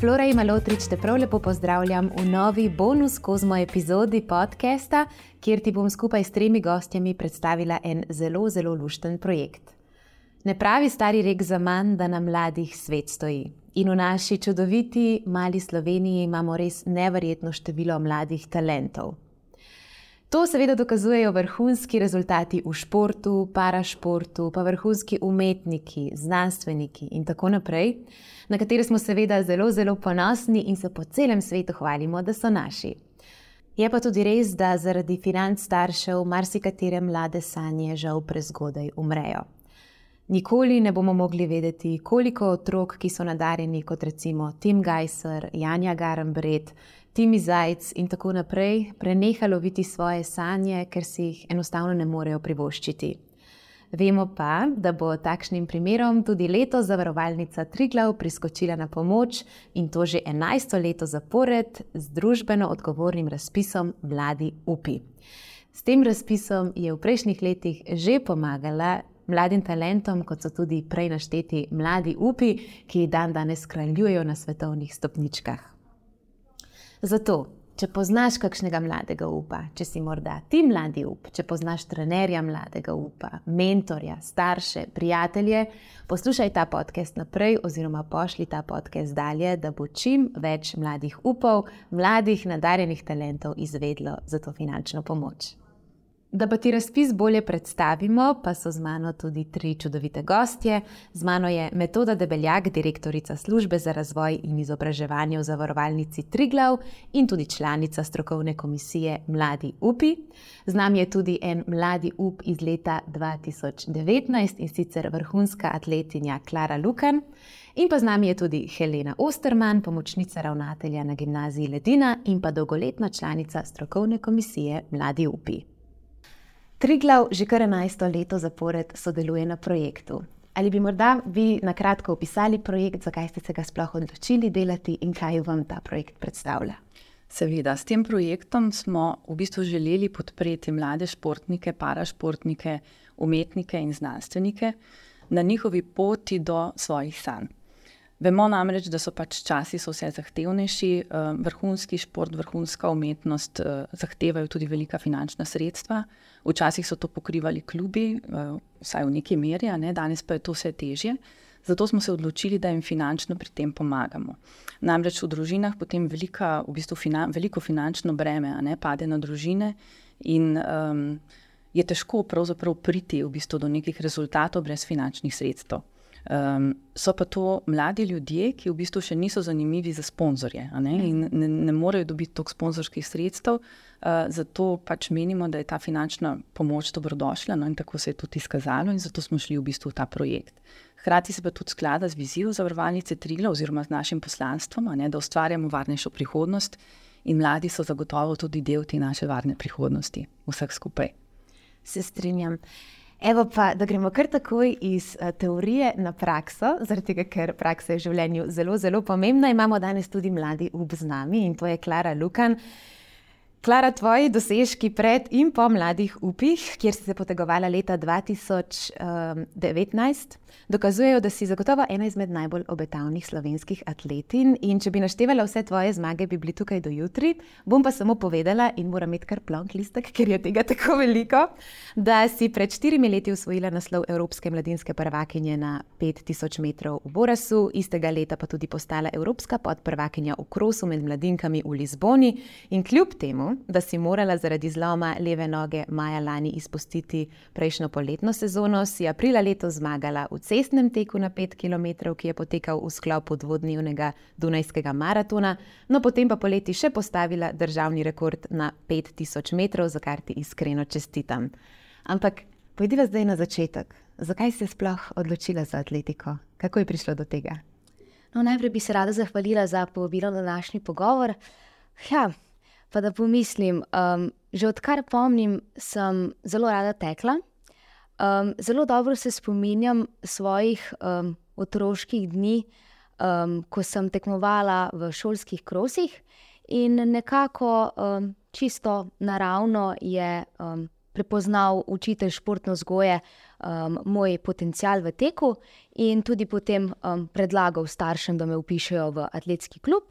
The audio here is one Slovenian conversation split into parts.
Flora ima lotrič, te prav lepo pozdravljam v novi bonus kozmo epizodi podcasta, kjer ti bom skupaj s tremi gostjami predstavila en zelo, zelo lušten projekt. Ne pravi stari rek za manj, da na mladih svet stoji. In v naši čudoviti mali Sloveniji imamo res neverjetno število mladih talentov. To seveda dokazujejo vrhunski rezultati v športu, parašportu, pa vrhunski umetniki, znanstveniki in tako naprej, na katere smo seveda zelo, zelo ponosni in se po celem svetu hvalimo, da so naši. Je pa tudi res, da zaradi financ staršev marsikatere mlade sanje žal prezgodaj umrejo. Nikoli ne bomo mogli vedeti, koliko otrok, ki so nadarjeni kot recimo Tim Geiser, Janja Garambret, Timi Zajc in tako naprej, preneha loviti svoje sanje, ker si jih enostavno ne morejo privoščiti. Vemo pa, da bo takšnim primerom tudi leto zavarovalnica Triglav priskočila na pomoč in to že 11 leto zapored z družbeno odgovornim razpisom Mladi upi. S tem razpisom je v prejšnjih letih že pomagala mladim talentom, kot so tudi prej našteti mladi upi, ki dan danes kraljujejo na svetovnih stopničkah. Zato, če poznaš kakšnega mladega upa, če si morda ti mladi up, če poznaš trenerja mladega upa, mentorja, starše, prijatelje, poslušaj ta podcast naprej oziroma pošli ta podcast dalje, da bo čim več mladih upov, mladih nadarjenih talentov izvedlo za to finančno pomoč. Da pa ti razpis bolje predstavimo, pa so z mano tudi tri čudovite gostje. Z mano je Metoda Debeljak, direktorica službe za razvoj in izobraževanje v zavarovalnici Triglav in tudi članica strokovne komisije Mladi UPI. Z nami je tudi en mladi up iz leta 2019 in sicer vrhunska atletinja Klara Lukan. In pa z nami je tudi Helena Osterman, pomočnica ravnatelja na gimnaziji Ledina in pa dolgoletna članica strokovne komisije Mladi UPI. Triglav že kar 11 leto zapored sodeluje na projektu. Ali bi morda vi na kratko opisali projekt, zakaj ste se ga sploh odločili delati in kaj vam ta projekt predstavlja? Seveda, s tem projektom smo v bistvu želeli podpreti mlade športnike, parašportnike, umetnike in znanstvenike na njihovi poti do svojih sanj. Vemo namreč, da so pač časi so vse zahtevnejši, eh, vrhunski šport, vrhunska umetnost eh, zahtevajo tudi velika finančna sredstva. Včasih so to pokrivali klubi, eh, vsaj v neki meri, ne? danes pa je to vse težje. Zato smo se odločili, da jim finančno pri tem pomagamo. Namreč v družinah potem velika, v bistvu finan, veliko finančno breme ne, pade na družine in um, je težko priti v bistvu do nekih rezultatov brez finančnih sredstev. Um, so pa to mladi ljudje, ki v bistvu še niso zanimivi za sponzorje ne? in ne, ne morejo dobiti toliko sponzorskih sredstev. Uh, zato pač menimo, da je ta finančna pomoč dobrodošla no? in tako se je tudi izkazalo, in zato smo šli v bistvu v ta projekt. Hrati se pa tudi sklada z vizijo zavarovalnice Trigla oziroma z našim poslanstvom, ne? da ustvarjamo varnejšo prihodnost, in mladi so zagotovo tudi del te naše varne prihodnosti, vseh skupaj. Se strinjam. Evo pa, da gremo kar takoj iz uh, teorije na prakso, zaradi tega, ker praksa je v življenju zelo, zelo pomembna. Imamo danes tudi mladi ub z nami in to je Klara Lukan. Klara, tvoji dosežki pred in po mladih upih, kjer si se potegovala leta 2019, dokazujejo, da si zagotovo ena izmed najbolj obetavnih slovenskih atletin. In če bi naštevala vse tvoje zmage, bi bili tukaj do jutri. Bom pa samo povedala, in moram imeti kar plonk listek, ker je tega tako veliko, da si pred štirimi leti usvojila naslov Evropske mladinske prvakinje na 5000 metrov v Borasu, istega leta pa tudi postala Evropska podprvakinja v Krosu med mladinkami v Lizboni. In kljub temu, da si morala zaradi zloma leve noge maja lani izpustiti prejšnjo poletno sezono, si aprila letos zmagala v cestnem teku na 5 km, ki je potekal v sklopu dvodnevnega Dunajskega maratona, no potem pa poleti še postavila državni rekord na 5000 metrov, za kar ti iskreno čestitam. Ampak pojdiva zdaj na začetek. Zakaj si se sploh odločila za atletiko? Kako je prišlo do tega? No, najprej bi se rada zahvalila za povabilo na današnji pogovor. Ja, pa da pomislim. Um, že odkar pomnim, sem zelo rada tekla. Um, zelo dobro se spominjam svojih um, otroških dni, um, ko sem tekmovala v šolskih krosih, in nekako um, čisto naravno je um, prepoznal učitelj športne vzgoje um, moj potencial v teku in tudi potem um, predlagal staršem, da me upišajo v atletski klub.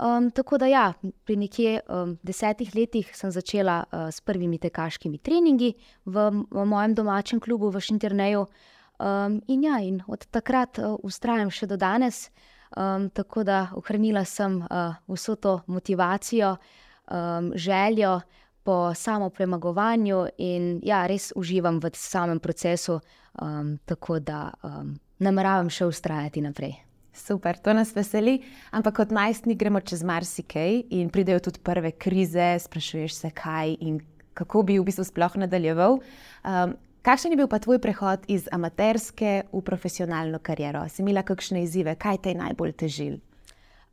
Um, tako da, ja, pri nekje um, desetih letih sem začela uh, s prvimi tekaškimi treningi v, v mojem domačem klubu v Šinterneju. Um, in, ja, in od takrat uh, ustrajam še do danes, um, tako da ohranila sem uh, vso to motivacijo, um, željo po samopremagovanju in ja, res uživam v samem procesu, um, tako da um, nameravam še ustrajati naprej. Super, to nas veseli, ampak kot najstnik gremo čez marsikaj in pridejo tudi prve krize, sprašuješ se, kaj in kako bi v bistvu sploh nadaljeval. Um, kakšen je bil pa tvoj prehod iz amaterske v profesionalno kariero? Si imela kakšne izzive, kaj te je najbolj težil?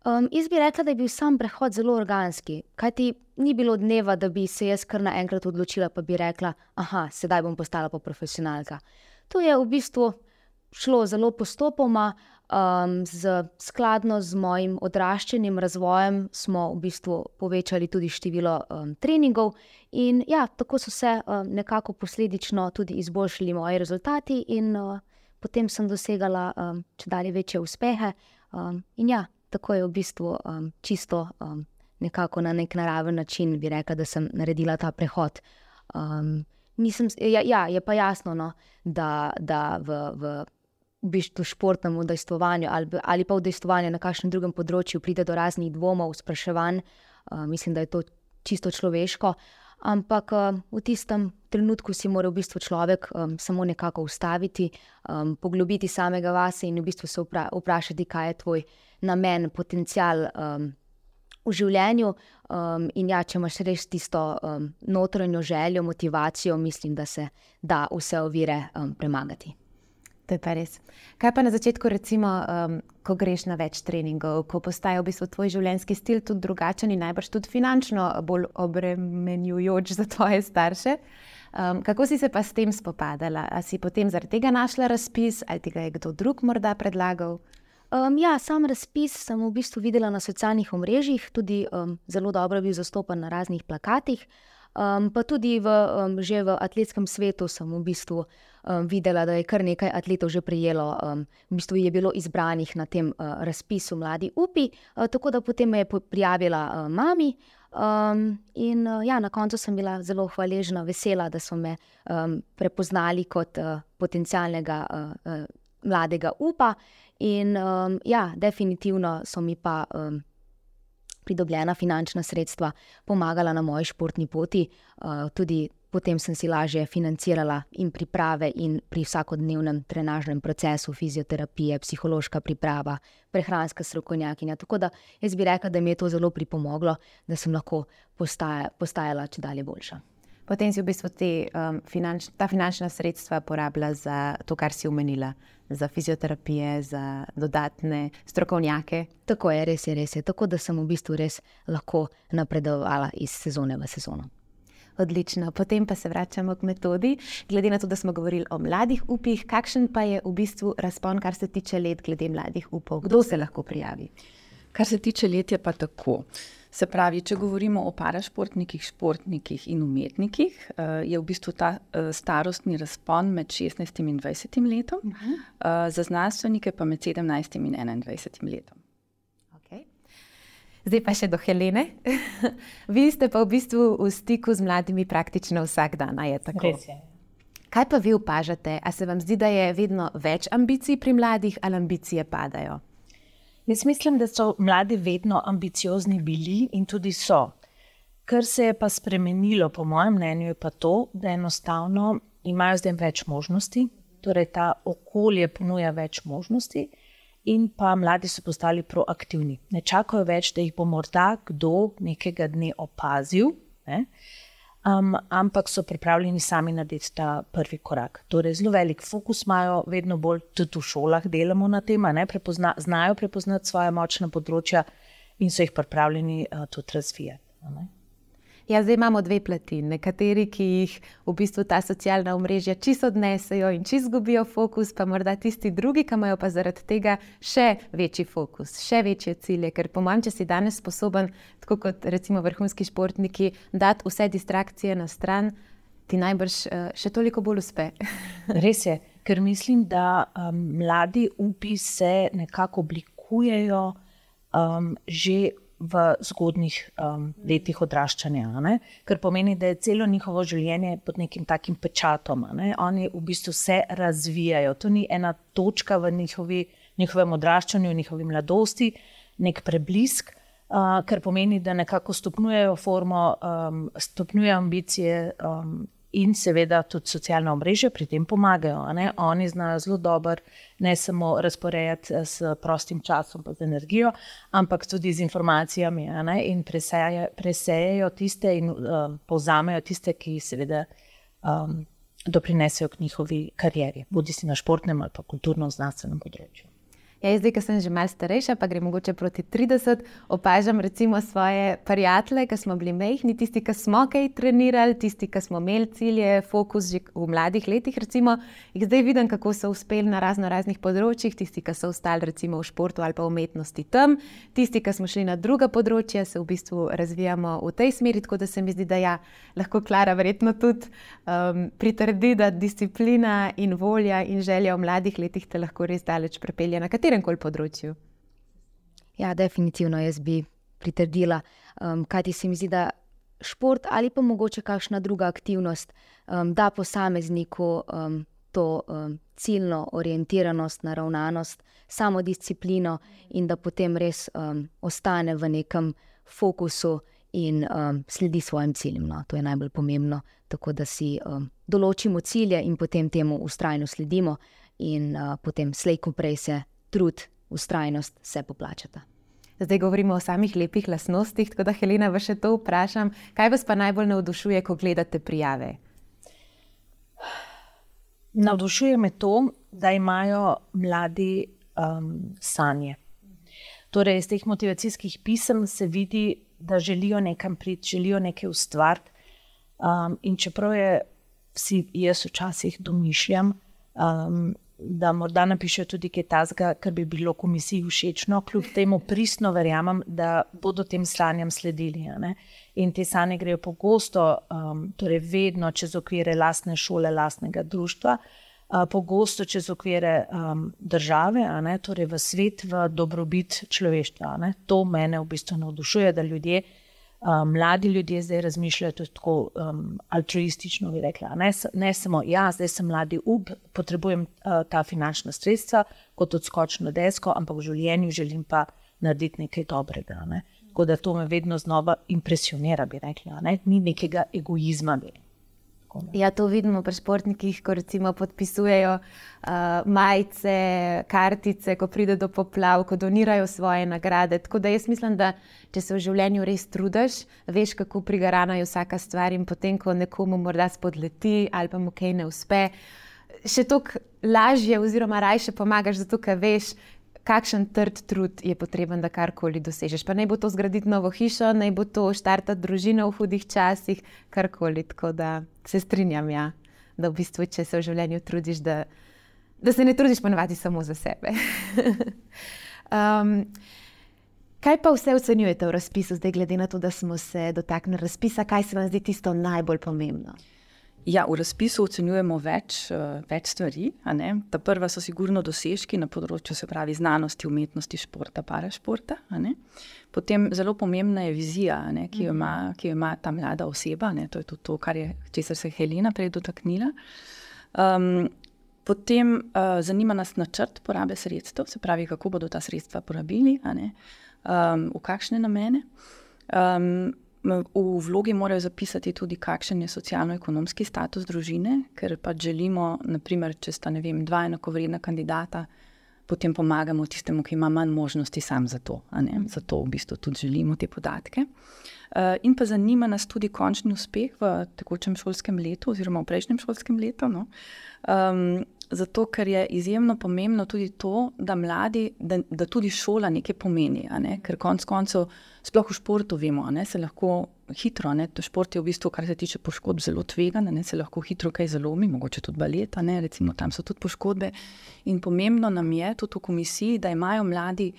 Um, jaz bi rekla, da je bil sam prehod zelo organski, kajti ni bilo dneva, da bi se jaz kar naenkrat odločila, pa bi rekla, ah, sedaj bom postala pa profesionalka. To je v bistvu šlo zelo postopoma, z, skladno z mojim odraščanjem, razvojem, smo v bistvu povečali tudi število um, treningov, in ja, tako so se um, nekako posledično tudi izboljšali moji rezultati, in uh, potem sem dosegala um, če dalje večje uspehe. Um, in ja, tako je v bistvu um, čisto um, nekako na nek naraven način, bi rekla, da sem naredila ta prehod. Um, nisem, ja, ja, je pa jasno, no, da, da v. v v bistvu športnem udejstvovanju ali, ali pa udejstvovanju na kakšnem drugem področju pride do raznih dvomov, spraševanj. Uh, mislim, da je to čisto človeško. Ampak uh, v tistem trenutku si mora v bistvu človek um, samo nekako ustaviti, um, poglobiti samega vase in v bistvu se vpra vprašati, kaj je tvoj namen, potencial um, v življenju. Um, in ja, če imaš res tisto um, notranjo željo, motivacijo, mislim, da se da vse ovire um, premagati. To je pa res. Kaj pa na začetku, recimo, um, ko greš na več treningov, ko postaje v bistvu tvoj življenjski stil tudi drugačen in najbrž tudi finančno bolj obremenjujoč za tvoje starše? Um, kako si se pa s tem spopadala? Ali si potem zaradi tega našla razpis ali ti ga je kdo drug morda predlagal? Um, ja, sam razpis sem v bistvu videla na socialnih omrežjih, tudi um, zelo dobro bil zastopan na raznih plakatih. Um, pa tudi v, um, že v atletskem svetu sem v bistvu um, videla, da je kar nekaj atletov že prijelo, um, v bistvu je bilo izbranih na tem uh, razpisu Mladi upi, uh, tako da potem me je prijavila uh, mami. Um, in uh, ja, na koncu sem bila zelo hvaležna, vesela, da so me um, prepoznali kot uh, potencialnega uh, uh, mladega upa. In um, ja, definitivno so mi pa um, pridobljena finančna sredstva pomagala na moji športni poti, uh, tudi Potem sem si lažje financirala in priprave, in pri vsakodnevnem trenažnem procesu, fizioterapije, psihološka priprava, prehranska strokovnjakinja. Tako da jaz bi rekla, da mi je to zelo pripomoglo, da sem lahko postaja, postajala če dalje boljša. Potem si v bistvu te, um, finanč, ta finančna sredstva porabila za to, kar si umenila, za fizioterapije, za dodatne strokovnjake. Tako je, res je, res je. Tako da sem v bistvu res lahko napredovala iz sezone v sezono. Odlično. Potem pa se vračamo k metodi. Glede na to, da smo govorili o mladih upih, kakšen pa je v bistvu razpon, kar se tiče let, glede mladih upov? Kdo se lahko prijavi? Kar se tiče let, je pa tako. Se pravi, če govorimo o parašportnikih, športnikih in umetnikih, eh, je v bistvu ta eh, starostni razpon med 16 in 20 letom, uh -huh. za znanstvenike pa med 17 in 21 letom. Zdaj pa še do Helene. Vi ste pa v bistvu v stiku z mladimi praktično vsak dan, je tako? Res je. Kaj pa vi opažate? A se vam zdi, da je vedno več ambicij pri mladih ali ambicije padajo? Jaz mislim, da so mladi vedno ambiciozni bili in tudi so. Kar se je pa spremenilo, po mojem mnenju, je pa to, da enostavno imajo zdaj več možnosti, torej ta okolje ponuja več možnosti in pa mladi so postali proaktivni. Ne čakajo več, da jih bo morda kdo nekega dne opazil, ne? Um, ampak so pripravljeni sami narediti ta prvi korak. Torej, zelo velik fokus imajo, vedno bolj tudi v šolah delamo na tem, da prepozna, znajo prepoznati svoje močne področja in so jih pripravljeni uh, tudi razvijati. Ja, zdaj imamo dve plati. Nekateri, ki jih v bistvu ta socialna omrežja čisto odnesejo in čisto izgubijo fokus, pa morda tisti drugi, ki imajo pa zaradi tega še večji fokus, še večje cilje. Ker po manj, če si danes sposoben, tako kot recimo vrhunski športniki, dati vse distrakcije na stran, ti najbrž še toliko bolj uspe. Res je, ker mislim, da um, mladi upi se nekako oblikujejo um, že v zgodnih um, letih odraščanja, kar pomeni, da je celo njihovo življenje pod nekim takim pečatom. Oni v bistvu se razvijajo. To ni ena točka v njihovi, njihovem odraščanju, njihovi mladosti, nek preblisk. Uh, kar pomeni, da nekako stopnjujejo formo, um, stopnjujejo ambicije, um, in seveda tudi socialna omrežja pri tem pomagajo. Oni znajo zelo dobro ne samo razporejati eh, s prostim časom, pa z energijo, ampak tudi z informacijami in presejajo tiste in um, povzamejo tiste, ki seveda. Um, Doprinesejo k njihovi karieri, bodi si na športnem ali pa kulturno-znanstvenem področju. Ja, zdaj, ko sem že malce starejša, pa gre mogoče proti 30, opažam recimo svoje prijatelje, ki smo bili mehni, tisti, ki smo kaj trenirali, tisti, ki smo imeli cilje, fokus že v mladih letih. Recimo, jih zdaj vidim, kako so uspeli na razno raznih področjih, tisti, ki so ostali recimo v športu ali pa umetnosti tam, tisti, ki smo šli na druga področja, se v bistvu razvijamo v tej smeri. Tako da se mi zdi, da ja, lahko Klara verjetno tudi um, pritrdi, da disciplina in volja in želja v mladih letih te lahko res daleč prepelje katerem koli področju. Ja, definitivno jaz bi pritrdila. Um, kaj ti se mi zdi, da šport ali pa mogoče kakšna druga aktivnost um, da posamezniku um, to um, ciljno orientiranost, naravnanost, samo disciplino in da potem res um, ostane v nekem fokusu in um, sledi svojim ciljem. No. To je najbolj pomembno, tako da si um, določimo cilje in potem temu ustrajno sledimo, in uh, potem slejko prej se trud, ustrajnost se poplačata. Zdaj govorimo o samih lepih lastnostih, tako da Helena, vas še to vprašam, kaj vas pa najbolj navdušuje, ko gledate prijave? Navdušuje me to, da imajo mladi um, sanje. Torej, iz teh motivacijskih pisem se vidi, da želijo nekam priti, želijo nekaj ustvariti. Um, in čeprav je, si jaz včasih domišljam, um, da morda napišejo tudi kaj tasga, kar bi bilo komisiji všečno, kljub temu pristno verjamem, da bodo tem sanjam sledili. In te sanje grejo pogosto, um, torej vedno čez okvire lastne šole, lastnega društva, uh, pogosto čez okvire um, države, torej v svet, v dobrobit človeštva. To mene v bistvu navdušuje, da ljudje mladi ljudje zdaj razmišljajo tako um, altruistično, bi rekla. Ne, ne samo, ja, zdaj sem mladi up, potrebujem uh, ta finančna sredstva kot odskočno desko, ampak v življenju želim pa narediti nekaj dobrega. Ne. Tako da to me vedno znova impresionira, bi rekla. Ne. Ni nekega egoizma. Bi. Ja, to vidimo pri športnikih, ko recimo podpisujejo uh, majice, kartice, ko pride do poplav, ko donirajo svoje nagrade. Tako da jaz mislim, da če se v življenju res trudiš, veš, kako prigarana je vsaka stvar in potem, ko nekomu morda spodleti ali pa mu kaj ne uspe, še toliko lažje oziroma rajše pomagaš, zato ker veš, kakšen trd trud je potreben, da karkoli dosežeš. Pa naj bo to zgraditi novo hišo, naj bo to štartati družino v hudih časih, karkoli. Tako da se strinjam, ja, da v bistvu, če se v življenju trudiš, da, da se ne trudiš ponovadi samo za sebe. um, kaj pa vse ocenjujete v razpisu, zdaj glede na to, da smo se dotaknili razpisa, kaj se vam zdi tisto najbolj pomembno? Ja, v razpisu ocenjujemo več, uh, več stvari. Ta prva so sigurno dosežki na področju se pravi znanosti, umetnosti, športa, parašporta. Potem zelo pomembna je vizija, ne, ki, jo ima, ki jo ima ta mlada oseba. Ne, to je tudi to, kar je, česar se je Helena prej dotaknila. Um, potem uh, zanima nas načrt porabe sredstev, se pravi, kako bodo ta sredstva porabili, um, v kakšne namene. Um, V vlogi morajo zapisati tudi, kakšen je socialno-ekonomski status družine, ker pa želimo, naprimer, če sta vem, dva enakovredna kandidata, potem pomagamo tistemu, ki ima manj možnosti sam za to. Zato v bistvu tudi želimo te podatke. Uh, in pa zanima nas tudi končni uspeh v tekočem šolskem letu, oziroma v prejšnjem šolskem letu. No? Um, zato, ker je izjemno pomembno tudi to, da mladi, da, da tudi šola nekaj pomeni. Ne? Ker konec koncev, sploh v športu, vemo, da se lahko hitro, ne? šport je v bistvu, kar se tiče poškodb, zelo tvegan, da se lahko hitro kaj zalomi, mogoče tudi baleta, ne? recimo tam so tudi poškodbe. In pomembno nam je tudi v komisiji, da imajo mladi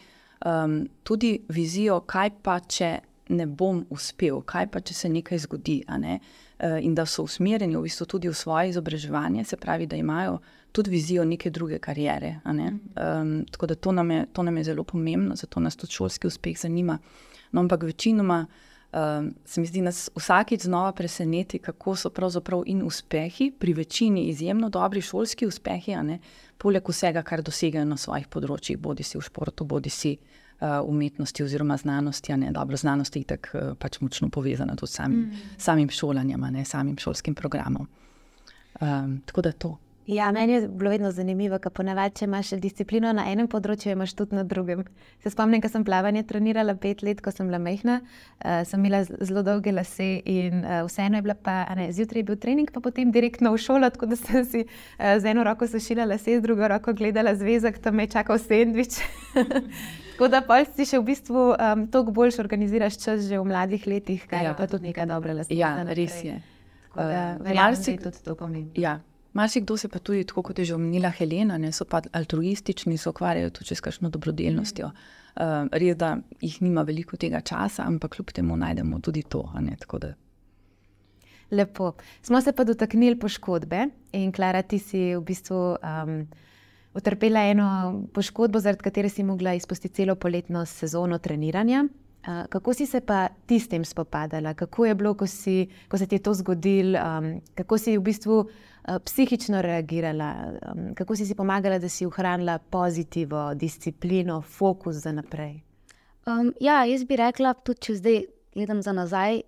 um, tudi vizijo, kaj pa če ne bom uspel, kaj pa če se nekaj zgodi. Ne? in da so usmerjeni v bistvu tudi v svoje izobraževanje, se pravi, da imajo tudi vizijo neke druge karijere. Ne? Um, tako da to nam, je, to nam je zelo pomembno, zato nas tudi šolski uspeh zanima. No, ampak večinoma um, se mi zdi, da nas vsakeč znova preseneti, kako so pravzaprav in uspehi, pri večini izjemno dobri šolski uspehi, poleg vsega, kar dosegajo na svojih področjih, bodi si v športu, bodi si uh, umetnosti oziroma znanosti. Ne, dobro, znanost je tako uh, pač močno povezana tudi s samim, mm. samim šolanjem, ne samim šolskim programom. Um, tako da to. Ja, meni je bilo vedno zanimivo, kako ponavadi, če imaš disciplino na enem področju, imaš tudi na drugem. Se spomnim, ko sem plavanje trenirala pet let, ko sem bila mehna, uh, sem imela zelo dolge lase in uh, vseeno je bila pa, ne, zjutraj je bil trening, pa potem direktno v šolo, tako da sem si uh, z eno roko sušila lase, z drugo roko gledala zvezek, tam me je čakal sendvič. Tako da pa si še v bistvu um, toliko bolj organiziraš čas že v mladih letih, kaj ja. pa tudi nekaj dobrega. Ja, res je. Verjamem, da je tudi to pomembno. Ja. Marsikdo se pa tudi, tako kot je že omenila Helena, ne, so pa altruistični, se ukvarjajo tudi s kakšno dobrodelnostjo. Uh, res, da jih nima veliko tega časa, ampak kljub temu najdemo tudi to. Ne, Lepo. Smo se pa dotaknili poškodbe in Klara, ti si v bistvu um, utrpela eno poškodbo, zaradi katere si mogla izpustiti celo poletno sezono treniranja. Uh, kako si se pa ti s tem spopadala, kako je bilo, ko, si, ko se ti je to zgodilo, um, kako si v bistvu uh, psihično reagirala, um, kako si si pomagala, da si ohranila pozitivno disciplino, fokus za naprej? Um, ja, jaz bi rekla, tudi če zdaj gledam za nazaj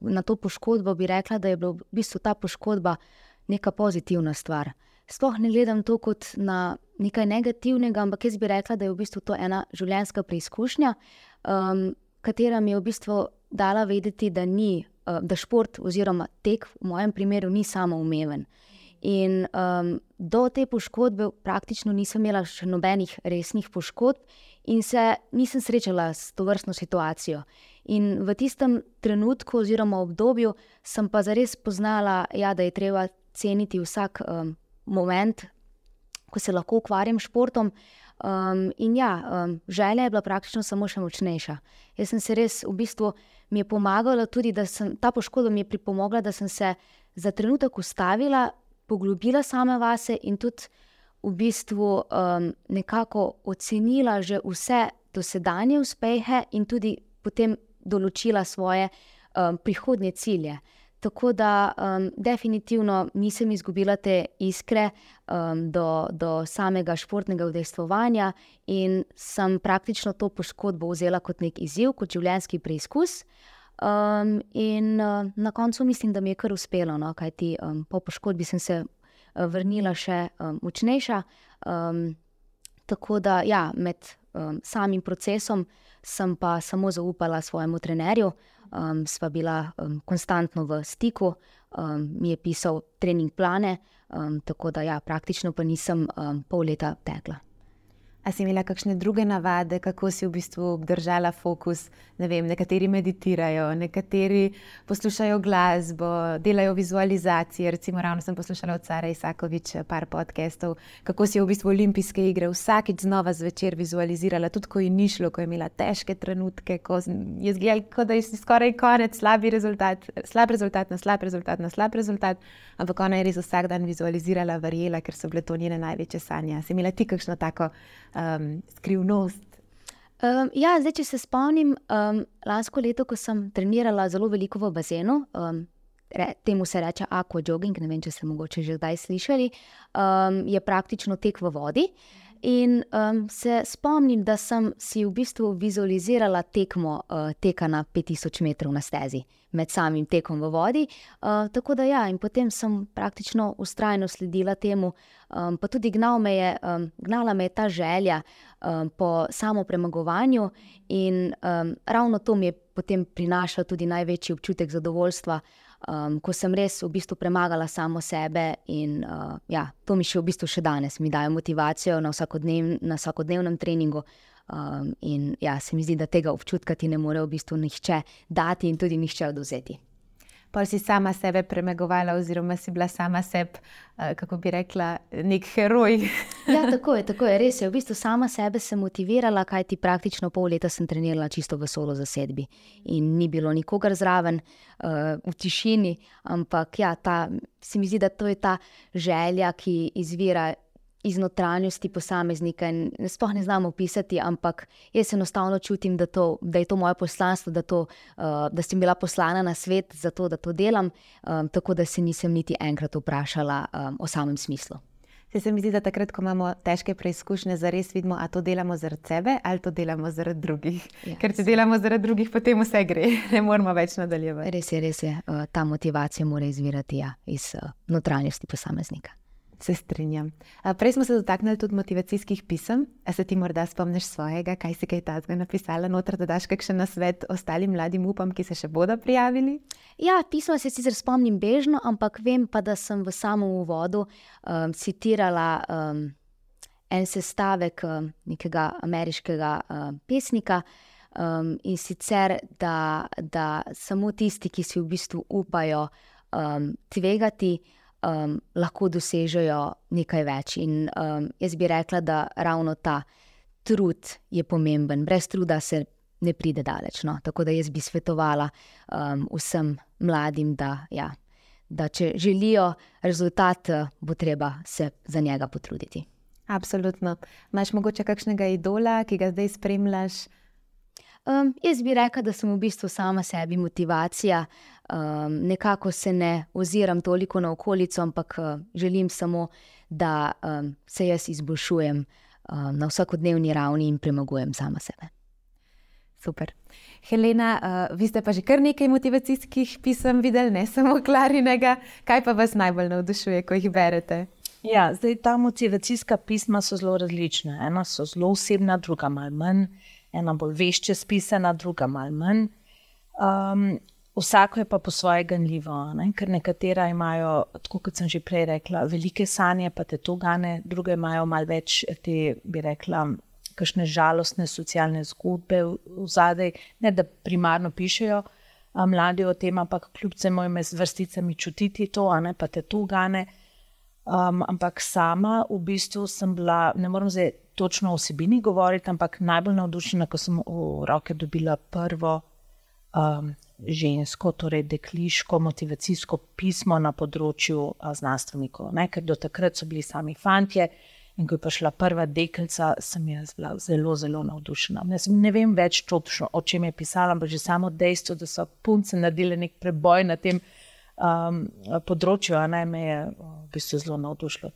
na to poškodbo, bi rekla, da je bila v bistvu ta poškodba neka pozitivna stvar. Sploh ne gledam to kot na nekaj negativnega, ampak jaz bi rekla, da je v bistvu to ena življenjska preizkušnja um, katera mi je v bistvu dala vedeti, da, ni, uh, da šport oziroma tek v mojem primeru ni samoumeven. In um, do te poškodbe praktično nisem imela še nobenih resnih poškodb, in se nisem srečala s to vrstno situacijo. In v tistem trenutku, oziroma obdobju, sem pa zares spoznala, ja, da je treba ceniti vsak um, moment, ko se lahko ukvarjam s športom. Um, in ja, um, želja je bila praktično samo še močnejša. Jaz sem se res, v bistvu, mi je pomagala tudi, da sem ta poškodba mi je pripomogla, da sem se za trenutek ustavila, poglobila sama vase in tudi v bistvu um, nekako ocenila že vse dosedanje uspehe in tudi potem določila svoje um, prihodnje cilje. Tako da um, definitivno nisem izgubila te iskre um, do, do samega športnega udejstvovanja in sem praktično to poškodbo vzela kot nek izziv, kot življenjski preizkus. Um, in uh, na koncu mislim, da mi je kar uspelo, no, kajti um, po poškodbi sem se uh, vrnila še um, močnejša. Um, tako da ja, med um, samim procesom sem pa samo zaupala svojemu trenerju um, sva bila um, konstantno v stiku, um, mi je pisal trening plane, um, tako da ja, praktično pa nisem um, pol leta tekla. A si imela kakšne druge navade, kako si v bistvu obdržala fokus? Ne vem, nekateri meditirajo, nekateri poslušajo glasbo, delajo vizualizacije. Recimo, ravno sem poslušala od Sara Isakovič par podcastov, kako si v bistvu olimpijske igre vsakeč znova zvečer vizualizirala, tudi ko je ni šlo, ko je imela težke trenutke, ko je zgledala, da je skoraj konec, slab rezultat, slab rezultat na slab rezultat na slab rezultat, ampak ona je res vsak dan vizualizirala, verjela, ker so bile to njene največje sanje. Si imela ti kakšno tako? Um, skrivnost? Um, ja, zdaj, če se spomnim, um, lansko leto, ko sem trenirala zelo veliko v bazenu, um, re, temu se reče aqua jogging, ne vem, če ste morda že kdaj slišali, um, je praktično tek v vodi. In um, se spomnim, da sem si v bistvu vizualizirala tekmo uh, teka na 5000 metrov na stezi, med samim tekom v vodi. Uh, tako da ja, in potem sem praktično ustrajno sledila temu, um, pa tudi gnal me je, um, gnala me je ta želja um, po samopremagovanju, in um, ravno to mi je potem prinašalo tudi največji občutek zadovoljstva um, ko sem res v bistvu premagala samo sebe. In uh, ja, to mi še v bistvu še danes mi daje motivacijo na, vsakodnev, na vsakodnevnem treningu. Um, in ja, se mi zdi, da tega občutka ti ne more v bistvu nihče dati in tudi nihče oduzeti. Pa si sama sebe premagovala, oziroma si bila sama sebi, uh, kako bi rekla, nek heroj. ja, tako je, tako je, res je. V bistvu sama sebe sem motivirala, kaj ti praktično pol leta sem trenirala čisto v solo zasedbi. In ni bilo nikogar zraven, uh, v tišini, ampak ja, ta, se mi zdi, da to je ta želja, ki izvira iz notranjosti posameznika. Sploh ne znamo opisati, ampak jaz enostavno čutim, da, to, da je to moje poslanstvo, da, to, uh, da sem bila poslana na svet za to, da to delam, um, tako da se nisem niti enkrat vprašala um, o samem smislu. Se, se mi zdi, da takrat, ko imamo težke preizkušnje, zares vidimo, ali to delamo zaradi sebe ali to delamo zaradi drugih. Yes. Ja. Ker če delamo zaradi drugih, potem vse gre, ne moramo več nadaljevati. Res je, res je. Uh, ta motivacija mora izvirati ja, iz uh, notranjosti posameznika. Se strinjam. Prej smo se dotaknili tudi motivacijskih pisem. A se ti morda spomniš svojega, kaj si kaj tazga napisala, noter, da daš kakšen nasvet ostalim mladim upam, ki se še bodo prijavili? Ja, pismo se sicer spomnim bežno, ampak vem pa, da sem v samem uvodu um, citirala um, en sestavek um, nekega ameriškega um, pesnika. Um, in sicer, da, da samo tisti, ki si v bistvu upajo um, tvegati, um, lahko dosežejo nekaj več. In um, jaz bi rekla, da ravno ta trud je pomemben, brez truda se ne pride daleč. No? Tako da jaz bi svetovala um, vsem mladim, da, ja, da če želijo rezultat, bo treba se za njega potruditi. Absolutno. Imáš mogoče kakšnega idola, ki ga zdaj spremljaš? Um, jaz bi rekla, da sem v bistvu sama sebi motivacija. Um, nekako se ne oziram toliko na okolico, ampak uh, želim samo, da um, se jaz izboljšujem um, na vsakodnevni ravni in premagujem sama sebe. Super. Helena, uh, vi ste pa že kar nekaj motivacijskih pisem videli, ne samo klarinega. Kaj pa vas najbolj navdušuje, ko jih berete? Ja, zdaj ta motivacijska pisma so zelo različna. Ena so zelo osebna, druga malo manj ena bolj vešče spisana, druga malo manj. Um, vsako je pa po svoje ganljivo, ne? ker nekatera imajo, tako kot sem že prej rekla, velike sanje, pa te to gane, druge imajo malo več te, bi rekla, kakšne žalostne socialne zgodbe v zadej, ne da primarno pišejo. Mladi o tem, ampak kljub temu jim je z vrsticami čutiti to, ne, pa te tu gane. Um, ampak sama v bistvu sem bila, ne morem zdaj točno o vsebini govoriti, ampak najbolj navdušena, ko sem v roke dobila prvo um, žensko, torej dekliško motivacijsko pismo na področju uh, znanstvenikov. Ne? Ker do takrat so bili sami fantje. In ko je prišla prva deklica, sem jaz bila zelo, zelo navdušena. Jaz ne vem več točno, o čem je pisala, ampak že samo dejstvo, da so punce naredile nek preboj na tem um, področju, a naj me je v bistvu zelo navdušilo.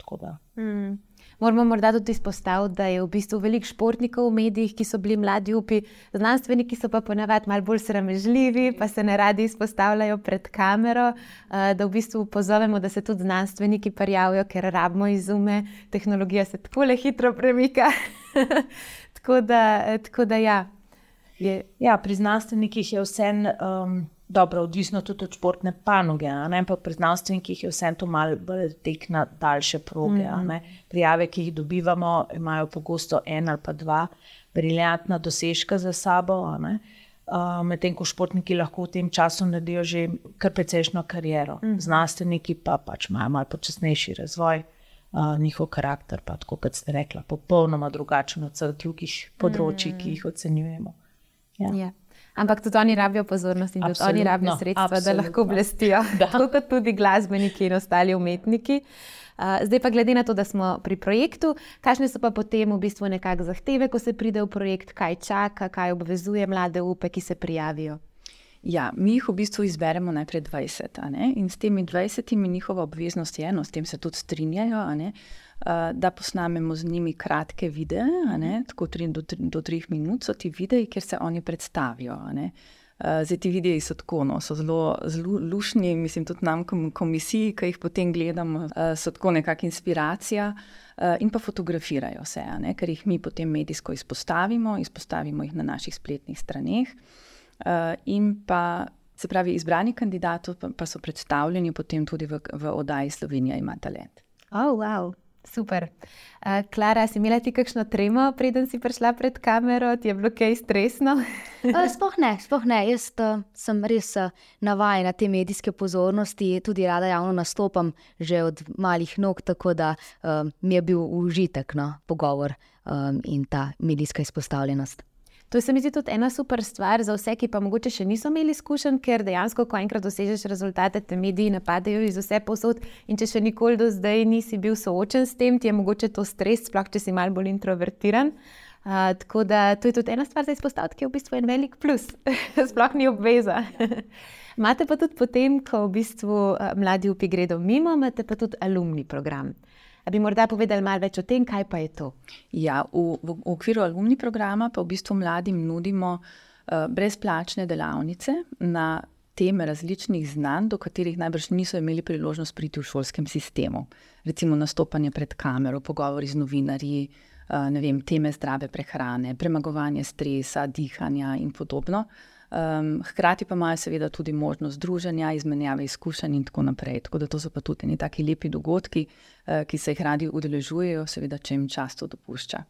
Mm. Moramo morda tudi izpostaviti, da je v bistvu veliko športnikov v medijih, ki so bili mladi upi, znanstveniki so pa ponavadi malo bolj sramežljivi, pa se ne radi izpostavljajo pred kamero. Eh, da v bistvu pozovemo, da se tudi znanstveniki prijavijo, ker rabimo izume, tehnologija se tako le hitro premika. tako, da, eh, tako da ja. Je. Ja, pri znanstvenikih je vse. Um, dobro, odvisno tudi od športne panoge, ampak pri znanstvenikih je vse to malo bolj tek na daljše proge. Mm -hmm. Prijave, ki jih dobivamo, imajo pogosto en ali pa dva briljantna dosežka za sabo. Uh, Medtem ko športniki lahko v tem času naredijo že kar precejšno kariero, mm. znanstveniki pa pač imajo malo počasnejši razvoj, uh, njihov karakter pa, tako kot ste rekli, popolnoma drugačen od vseh drugih področji, mm. ki jih ocenjujemo. Ja. Yeah. Ampak tudi oni rabijo pozornost in tudi absolutno, oni rabijo sredstva, absolutno. da lahko blestijo. Da. Tako kot tudi glasbeniki in ostali umetniki. Uh, zdaj pa glede na to, da smo pri projektu, kakšne so pa potem v bistvu nekakšne zahteve, ko se pride v projekt, kaj čaka, kaj obvezuje mlade upe, ki se prijavijo. Ja, mi jih v bistvu izberemo najprej 20, in s temi 20 njihova obveznost je, no, s tem se tudi strinjajo, da posnamemo z njimi kratke videe, tako tri, do, do treh minut so ti videi, kjer se oni predstavijo. Uh, zdaj, ti videi so tako, no, so zelo, zelo lušni, mislim, tudi nam, komisiji, ki jih potem gledamo, uh, so tako nekakšna inspiracija uh, in pa fotografirajo se, ne, ker jih mi potem medijsko izpostavimo, izpostavimo jih na naših spletnih straneh. Uh, in pa, se pravi, izbrani kandidati pa so predstavljeni potem tudi v, v oddaji Slovenija ima talent. Oh, wow. Super. Uh, Klara, si imela ti kakšno tremo, preden si prišla pred kamero, ti je bilo kaj stresno? uh, sploh ne, sploh ne. Jaz uh, sem res uh, navajena te medijske pozornosti, tudi rada javno nastopam že od malih nog, tako da uh, mi je bil užitek no, pogovor um, in ta medijska izpostavljenost. To se mi zdi tudi ena super stvar za vse, ki pa mogoče še niso imeli izkušenj, ker dejansko, ko enkrat dosežeš rezultate, te mediji napadajo iz vse posod. In če še nikoli do zdaj nisi bil soočen s tem, ti je mogoče to stres, sploh če si mal bolj introvertiran. Uh, tako da to je tudi ena stvar za izpostaviti, ki je v bistvu en velik plus, sploh ni obveza. Imate pa tudi potem, ko v bistvu uh, mladi upi gredo mimo, imate pa tudi alumni program. A bi morda povedali malo več o tem, kaj pa je to? Ja, v, v, v okviru alumni programa pa v bistvu mladim nudimo uh, brezplačne delavnice na teme različnih znanj, do katerih najbrž niso imeli priložnost priti v šolskem sistemu. Recimo nastopanje pred kamero, pogovori z novinarji, uh, vem, teme zdrave prehrane, premagovanje stresa, dihanja in podobno. Uh, Um, hkrati pa imajo seveda tudi možnost druženja, izmenjave izkušenj in tako naprej. Tako da to so pa tudi neki taki lepi dogodki, uh, ki se jih radi udeležujejo, seveda, če jim čas to dopušča.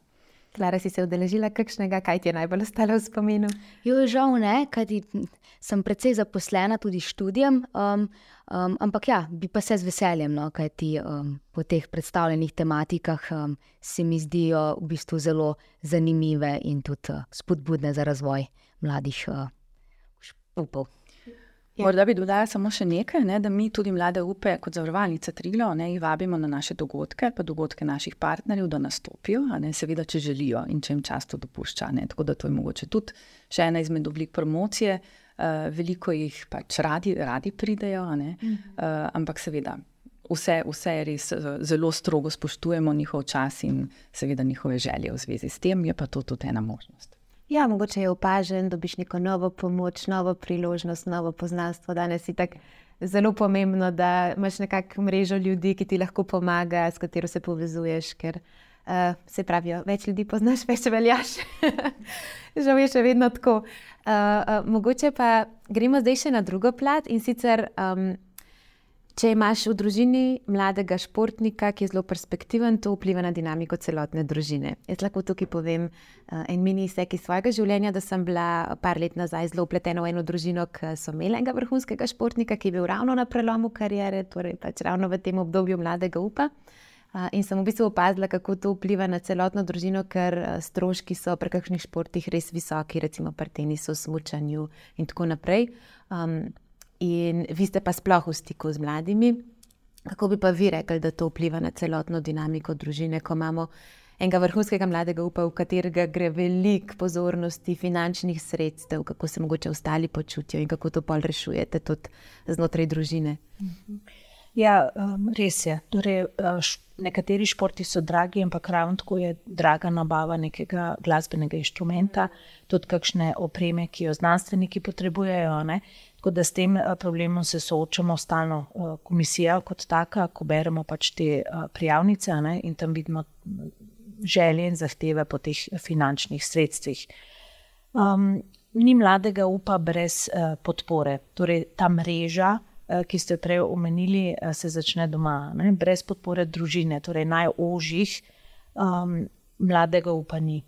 Klara, si se udeležila kakšnega, kaj ti je najbolj ostalo v spominu? Jo, žal ne, kajti sem precej zaposlena tudi študijem, um, um, ampak ja, bi pa se z veseljem, no, kajti um, po teh predstavljenih tematikah um, se mi zdijo v bistvu zelo zanimive in tudi uh, spodbudne za razvoj mladih. Uh, upov. Ja. Morda bi dodala samo še nekaj, ne, da mi tudi mlade upe, kot zavarovalnica Triglo, ne, jih vabimo na naše dogodke, pa dogodke naših partnerjev, da nastopijo, ne, seveda, če želijo in če jim čas to dopušča. Ne, tako da to je mogoče tudi še ena izmed oblik promocije. Uh, veliko jih pač radi, radi pridejo, uh, ampak seveda. Vse, vse res zelo strogo spoštujemo njihov čas in seveda njihove želje v zvezi s tem, je pa to tudi ena možnost. Ja, mogoče je opažen, da dobiš neko novo pomoč, novo priložnost, novo poznanstvo. Danes je tako zelo pomembno, da imaš nekakšno mrežo ljudi, ki ti lahko pomaga, s katero se povezuješ. Ker uh, se pravi, več ljudi poznaš, več veljaš. Žal je še vedno tako. Uh, uh, mogoče pa gremo zdaj še na drugo plat in sicer. Um, Če imaš v družini mladega športnika, ki je zelo perspektiven, to vpliva na dinamiko celotne družine. Jaz lahko tukaj povem uh, en mini izsek iz svojega življenja, da sem bila par let nazaj zelo upletena v eno družino, ki so imeli enega vrhunskega športnika, ki je bil ravno na prelomu karijere, torej pač ravno v tem obdobju mladega upa. Uh, in sem v bistvu opazila, kako to vpliva na celotno družino, ker uh, stroški so pri kakšnih športih res visoki, recimo pri tenisu, smučanju in tako naprej. Um, in vi ste pa sploh v stiku z mladimi. Kako bi pa vi rekli, da to vpliva na celotno dinamiko družine, ko imamo enega vrhunskega mladega upa, v katerega gre veliko pozornosti, finančnih sredstev, kako se mogoče ostali počutijo in kako to pol rešujete tudi znotraj družine? Ja, um, res je. Torej, uh, nekateri športi so dragi, ampak ravno tako je draga nabava nekega glasbenega inštrumenta, tudi kakšne opreme, ki jo znanstveniki potrebujejo. Ne? Tako da s tem eh, problemom se soočamo stalno, eh, komisija kot taka, ko beremo pač te eh, prijavnice ne, in tam vidimo želje in zahteve po teh finančnih sredstvih. Um, ni mladega upa brez uh, podpore. Torej, ta mreža, uh, ki ste jo prej omenili, uh, se začne doma, ne, brez podpore družine, torej najožjih, um, mladega upa ni,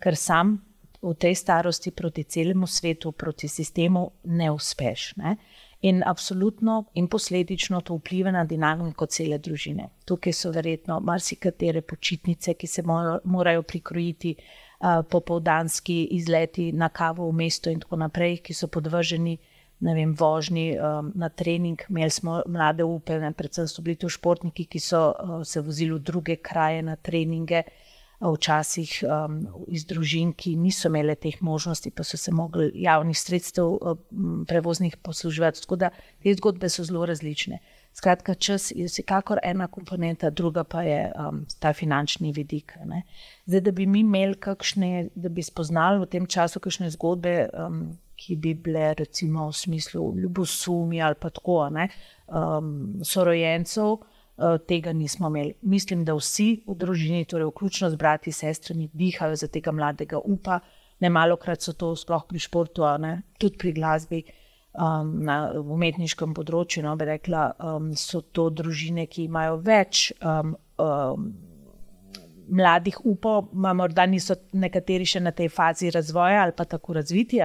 ker sam v tej starosti proti celemu svetu, proti sistemu, ne uspeš. Ne? In absolutno in posledično to vpliva na dinamiko cele družine. Tukaj so verjetno marsikatere počitnice, ki se morajo prikrojiti, uh, popovdanski izleti na kavo v mesto in tako naprej, ki so podvrženi. Vem, vožnji um, na trening, imeli smo mlade upe, ne, predvsem so bili to športniki, ki so uh, se vozili v druge kraje na treninge, uh, včasih um, iz družin, ki niso imele teh možnosti, pa so se mogli javnih sredstev um, prevoznih posluževati. Tako da te zgodbe so zelo različne. Skratka, čas je vsekakor ena komponenta, druga pa je um, ta finančni vidik. Zdaj, da bi mi imeli kakšne, da bi spoznali v tem času kakšne zgodbe, um, ki bi bile recimo v smislu ljubosumi ali pa tako, ne, um, sorojencev. Eh, tega nismo imeli. Mislim, da vsi v družini, torej vključno z brati in sestrami, dihajo za tega mladega upa. Ne malo krat so to sploh pri športu, ne, tudi pri glasbi. um, na umetniškem področju, no, bi rekla, um, so to družine, ki imajo več um, um, mladih upov, morda niso nekateri še na tej fazi razvoja ali pa tako razviti,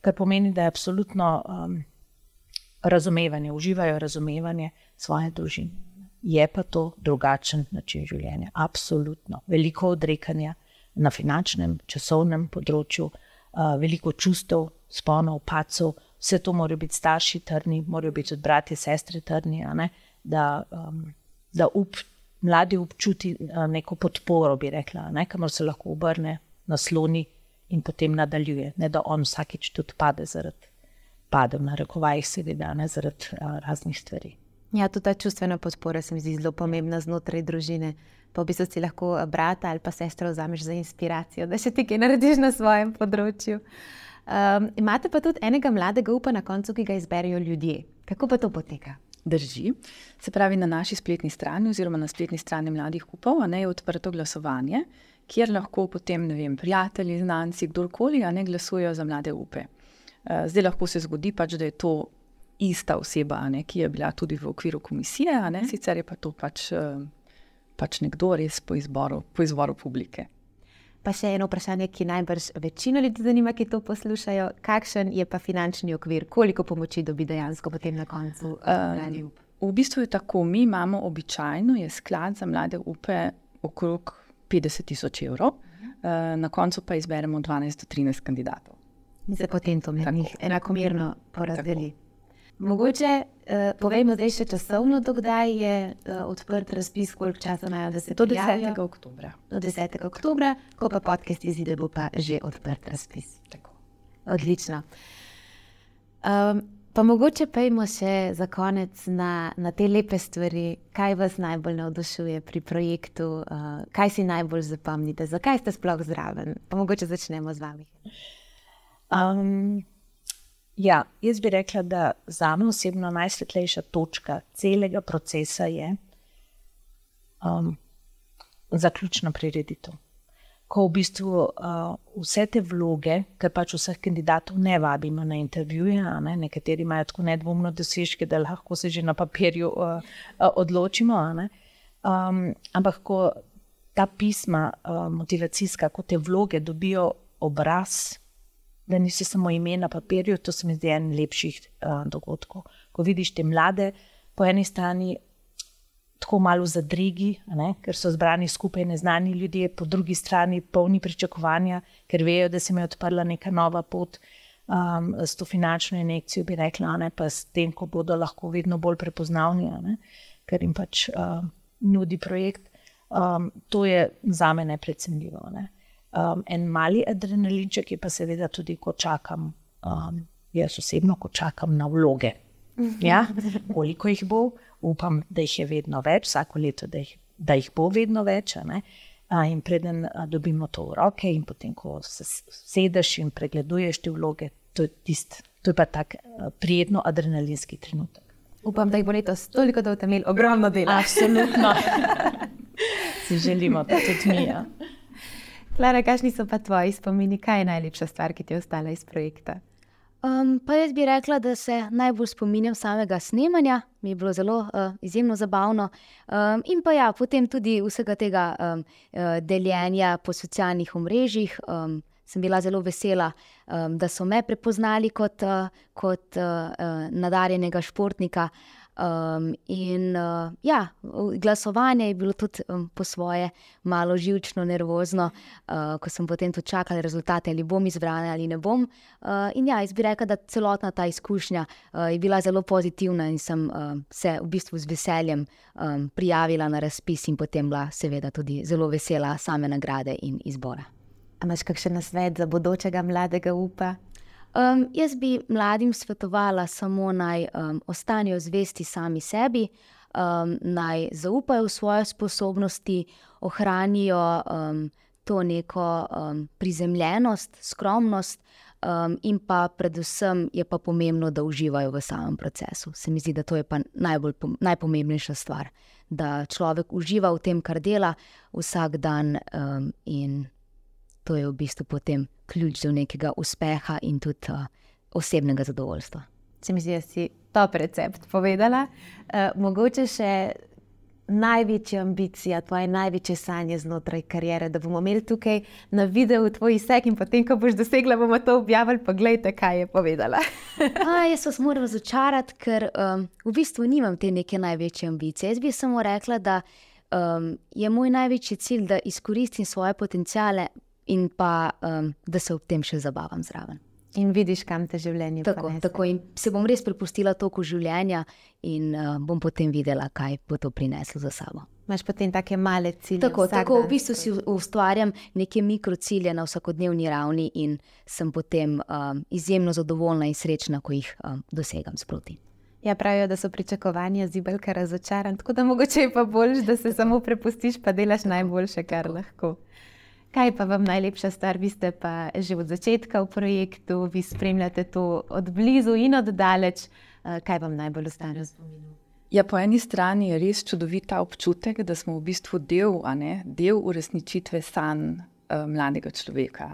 kar pomeni, da je absolutno um, razumevanje, uživajo razumevanje svoje družine. Je pa to drugačen način življenja, absolutno. Veliko odrekanja na finančnem, časovnem področju, uh, veliko čustev, sponov, pacov, vse to morajo biti starši trdni, morajo biti tudi bratje, sestre trdni, da, um, da up, mladi občuti uh, neko podporo, bi rekla, kamor se lahko obrne, nasloni in potem nadaljuje. Ne da on vsakič tudi pade zaradi, pade v narekovajih, seveda, ne zaradi uh, raznih stvari. Ja, tudi ta čustvena podpora se mi zdi zelo pomembna znotraj družine. Pa bi si lahko brata ali pa sestro vzameš za inspiracijo, da še ti kaj narediš na svojem področju. Um, imate pa tudi enega mladega upa na koncu, ki ga izberijo ljudje. Kako pa to poteka? Drži. Se pravi, na naši spletni strani, oziroma na spletni strani mladih upov, ne, je odprto glasovanje, kjer lahko potem vem, prijatelji, znanci, kdorkoli, ne glasujejo za mlade upe. Uh, zdaj lahko se zgodi, pač, da je to ista oseba, ne, ki je bila tudi v okviru komisije, ne, mhm. sicer je pa to pač, uh, pač nekdo res po izboru, po izboru publike. Pa še eno vprašanje, ki najbrž večino ljudi zanima, ki to poslušajo. Kakšen je pa finančni okvir, koliko pomoči dobi dejansko potem na koncu? Uh, v bistvu je tako, mi imamo običajno sklad za mlade upe okrog 50 tisoč evrov, uh, na koncu pa izberemo 12 do 13 kandidatov. In se potem to med njih enakomerno porazdeli. Tako. Mogoče uh, povejmo zdaj še časovno, dokdaj je uh, odprt razpis, koliko časa imajo, da se to dogodi. Do 10. oktobra. Do 10. oktobra, ko pa podcast izide, bo pa že odprt razpis. Tako. Odlično. Um, pa mogoče pejmo še za konec na, na te lepe stvari, kaj vas najbolj navdušuje pri projektu, uh, kaj si najbolj zapomnite, zakaj ste sploh zraven. Pa mogoče začnemo z vami. Um, Ja, jaz bi rekla, da za me osebno najsvetlejša točka celega procesa je um, zaključna prireditev. Ko v bistvu uh, vse te vloge, ker pač vseh kandidatov ne vabimo na intervjuje, ne? nekateri imajo tako nedvomno dosežke, da lahko se že na papirju uh, uh, odločimo. Um, ampak ko ta pisma, uh, motivacijska, ko te vloge dobijo obraz, da nisi samo ime na papirju, to se mi zdi en lepših uh, dogodkov. Ko vidiš te mlade, po eni strani tako malo zadrigi, ne, ker so zbrani skupaj neznani ljudje, po drugi strani polni pričakovanja, ker vejo, da se jim je odprla neka nova pot. Um, s to finančno injekcijo bi rekla, ne, pa s tem, ko bodo lahko vedno bolj prepoznavni, ne, ker jim pač uh, nudi projekt. Um, to je za me neprecenljivo. Ne um, en mali adrenalinček, je pa seveda tudi, ko čakam, um, jaz osebno, ko čakam na vloge. Ja? Koliko jih bo, upam, da jih je vedno več, vsako leto, da jih, da jih bo vedno več. In preden dobimo to v roke, in potem, ko se sedeš in pregleduješ te vloge, to je, tist, to je pa tak prijetno adrenalinski trenutek. Upam, da jih bo letos toliko, da boste imeli ogromno dela. Absolutno. si želimo, da tudi mi. Ja. Klara, kakšni so pa tvoji spomini, kaj je najlepša stvar, ki ti je ostala iz projekta? Um, pa jaz bi rekla, da se najbolj spominjam samega snemanja, mi je bilo zelo uh, izjemno zabavno. Um, in pa ja, potem tudi vsega tega um, uh, deljenja po socialnih omrežjih. Um, sem bila zelo vesela, um, da so me prepoznali kot, uh, kot uh, uh, nadarjenega športnika. Um, in uh, ja, glasovanje je bilo tudi um, po svoje malo živčno, nervozno, uh, ko sem potem tudi čakala rezultate, ali bom izbrana ali ne bom. Uh, in ja, jaz bi rekla, da celotna ta izkušnja uh, je bila zelo pozitivna in sem uh, se v bistvu z veseljem um, prijavila na razpis in potem bila seveda tudi zelo vesela same nagrade in izbora. Imaš kakšen nasvet za bodočega mladega upa? Um, jaz bi mladim svetovala samo naj um, ostanejo zvesti sami sebi, um, naj zaupajo v svoje sposobnosti, ohranijo um, to neko um, prizemljenost, skromnost. Um, in pa predvsem je pa pomembno, da uživajo v samem procesu. Se mi zdi, da to je pa najbolj, najpomembnejša stvar, da človek uživa v tem, kar dela vsak dan um, in to je v bistvu potem ključ do nekega uspeha in tudi uh, osebnega zadovoljstva. Se mi zdi, da si top recept povedala. Uh, mogoče še največja ambicija, tvoje največje sanje znotraj karijere, da bomo imeli tukaj na videu tvoj izsek in potem, ko boš dosegla, bomo to objavili. Pa gledajte, kaj je povedala. A, jaz vas moram razočarati, ker um, v bistvu nimam te neke največje ambicije. Jaz bi samo rekla, da um, je moj največji cilj, da izkoristim svoje potencijale in pa um, da se ob tem še zabavam zraven. In vidiš, kam te življenje tako, tako. In se bom res prepustila toku življenja, in uh, bom potem videla, kaj bo to prineslo za sabo. Imáš potem take male cilje. Tako, tako v bistvu si ustvarjam neke mikrocilje na vsakodnevni ravni, in sem potem um, izjemno zadovoljna in srečna, ko jih um, dosegam sproti. Ja, pravijo, da so pričakovanja zibelka razočarana, tako da mogoče je pa bolj, da se samo prepustiš, pa delaš najboljše, kar lahko. Kaj pa vam najlepša stvar, vi ste pa že od začetka v projektu, vi spremljate to od blizu in od daleč. Eh, kaj vam najbolj ostane v spominu? Ja, po eni strani je res čudovit ta občutek, da smo v bistvu del, ne, del uresničitve sanj uh, mladega človeka.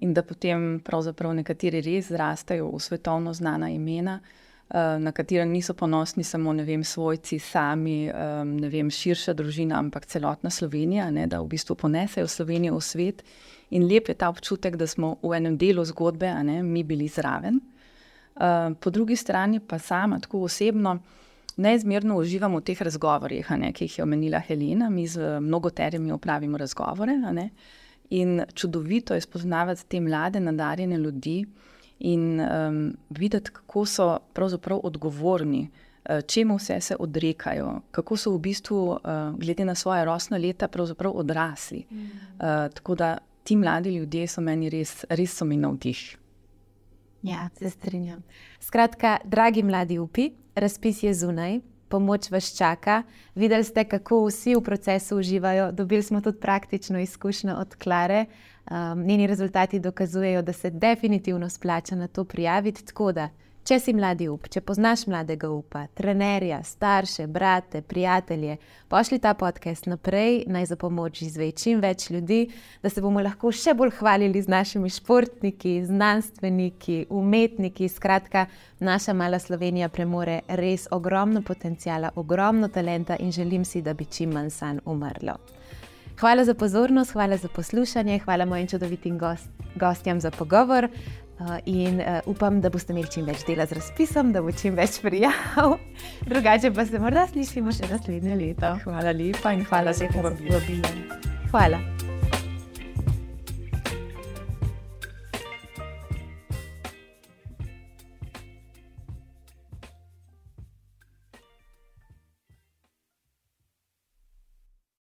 In da potem pravzaprav nekateri res zrastejo v svetovno znana imena. Eh, na katero niso ponosni samo vem, svojci, sami, vem, širša družina, ampak celotna Slovenija, ne, da v bistvu ponesejo Slovenijo v svet. In lep je ta občutek, da smo v enem delu zgodbe, ne mi bili zraven. Eh, po drugi strani pa sama, tako osebno, neizmerno uživam v teh razgovorih, ne, ki jih je omenila Helena. Mi z mnogoterimi opravimo razgovore. In čudovito je spoznavati te mlade, nadarjene ljudi in um, videti, kako so pravzaprav odgovorni, uh, čemu vse se odrekajo, kako so v bistvu, uh, glede na svoje rosno leta, pravzaprav odrasli. Uh, tako da ti mladi ljudje so meni res, res so mi navdih. Ja, se strinjam. Skratka, dragi mladi upi, razpis je zunaj. Pomoč vas čaka. Videli ste, kako vsi v procesu uživajo. Dobili smo tudi praktično izkušnjo od Klare, Um, njeni rezultati dokazujejo, da se definitivno splača na to prijaviti. Tako da, če si mladi up, če poznaš mladega upa, trenerja, starše, brate, prijatelje, pošli ta podcast naprej, naj za pomoč izve čim več ljudi, da se bomo lahko še bolj hvalili z našimi športniki, znanstveniki, umetniki. Skratka, naša mala Slovenija premore res ogromno potencijala, ogromno talenta in želim si, da bi čim manj sanj umrlo. Hvala za pozornost, hvala za poslušanje, hvala mojim čudovitim gost, gostjam za pogovor. Uh, in uh, upam, da boste imeli čim več dela z razpisom, da bo čim več prijav. Drugače pa se morda slišimo še naslednje leto. Hvala lepa in hvala za povabilo. Hvala.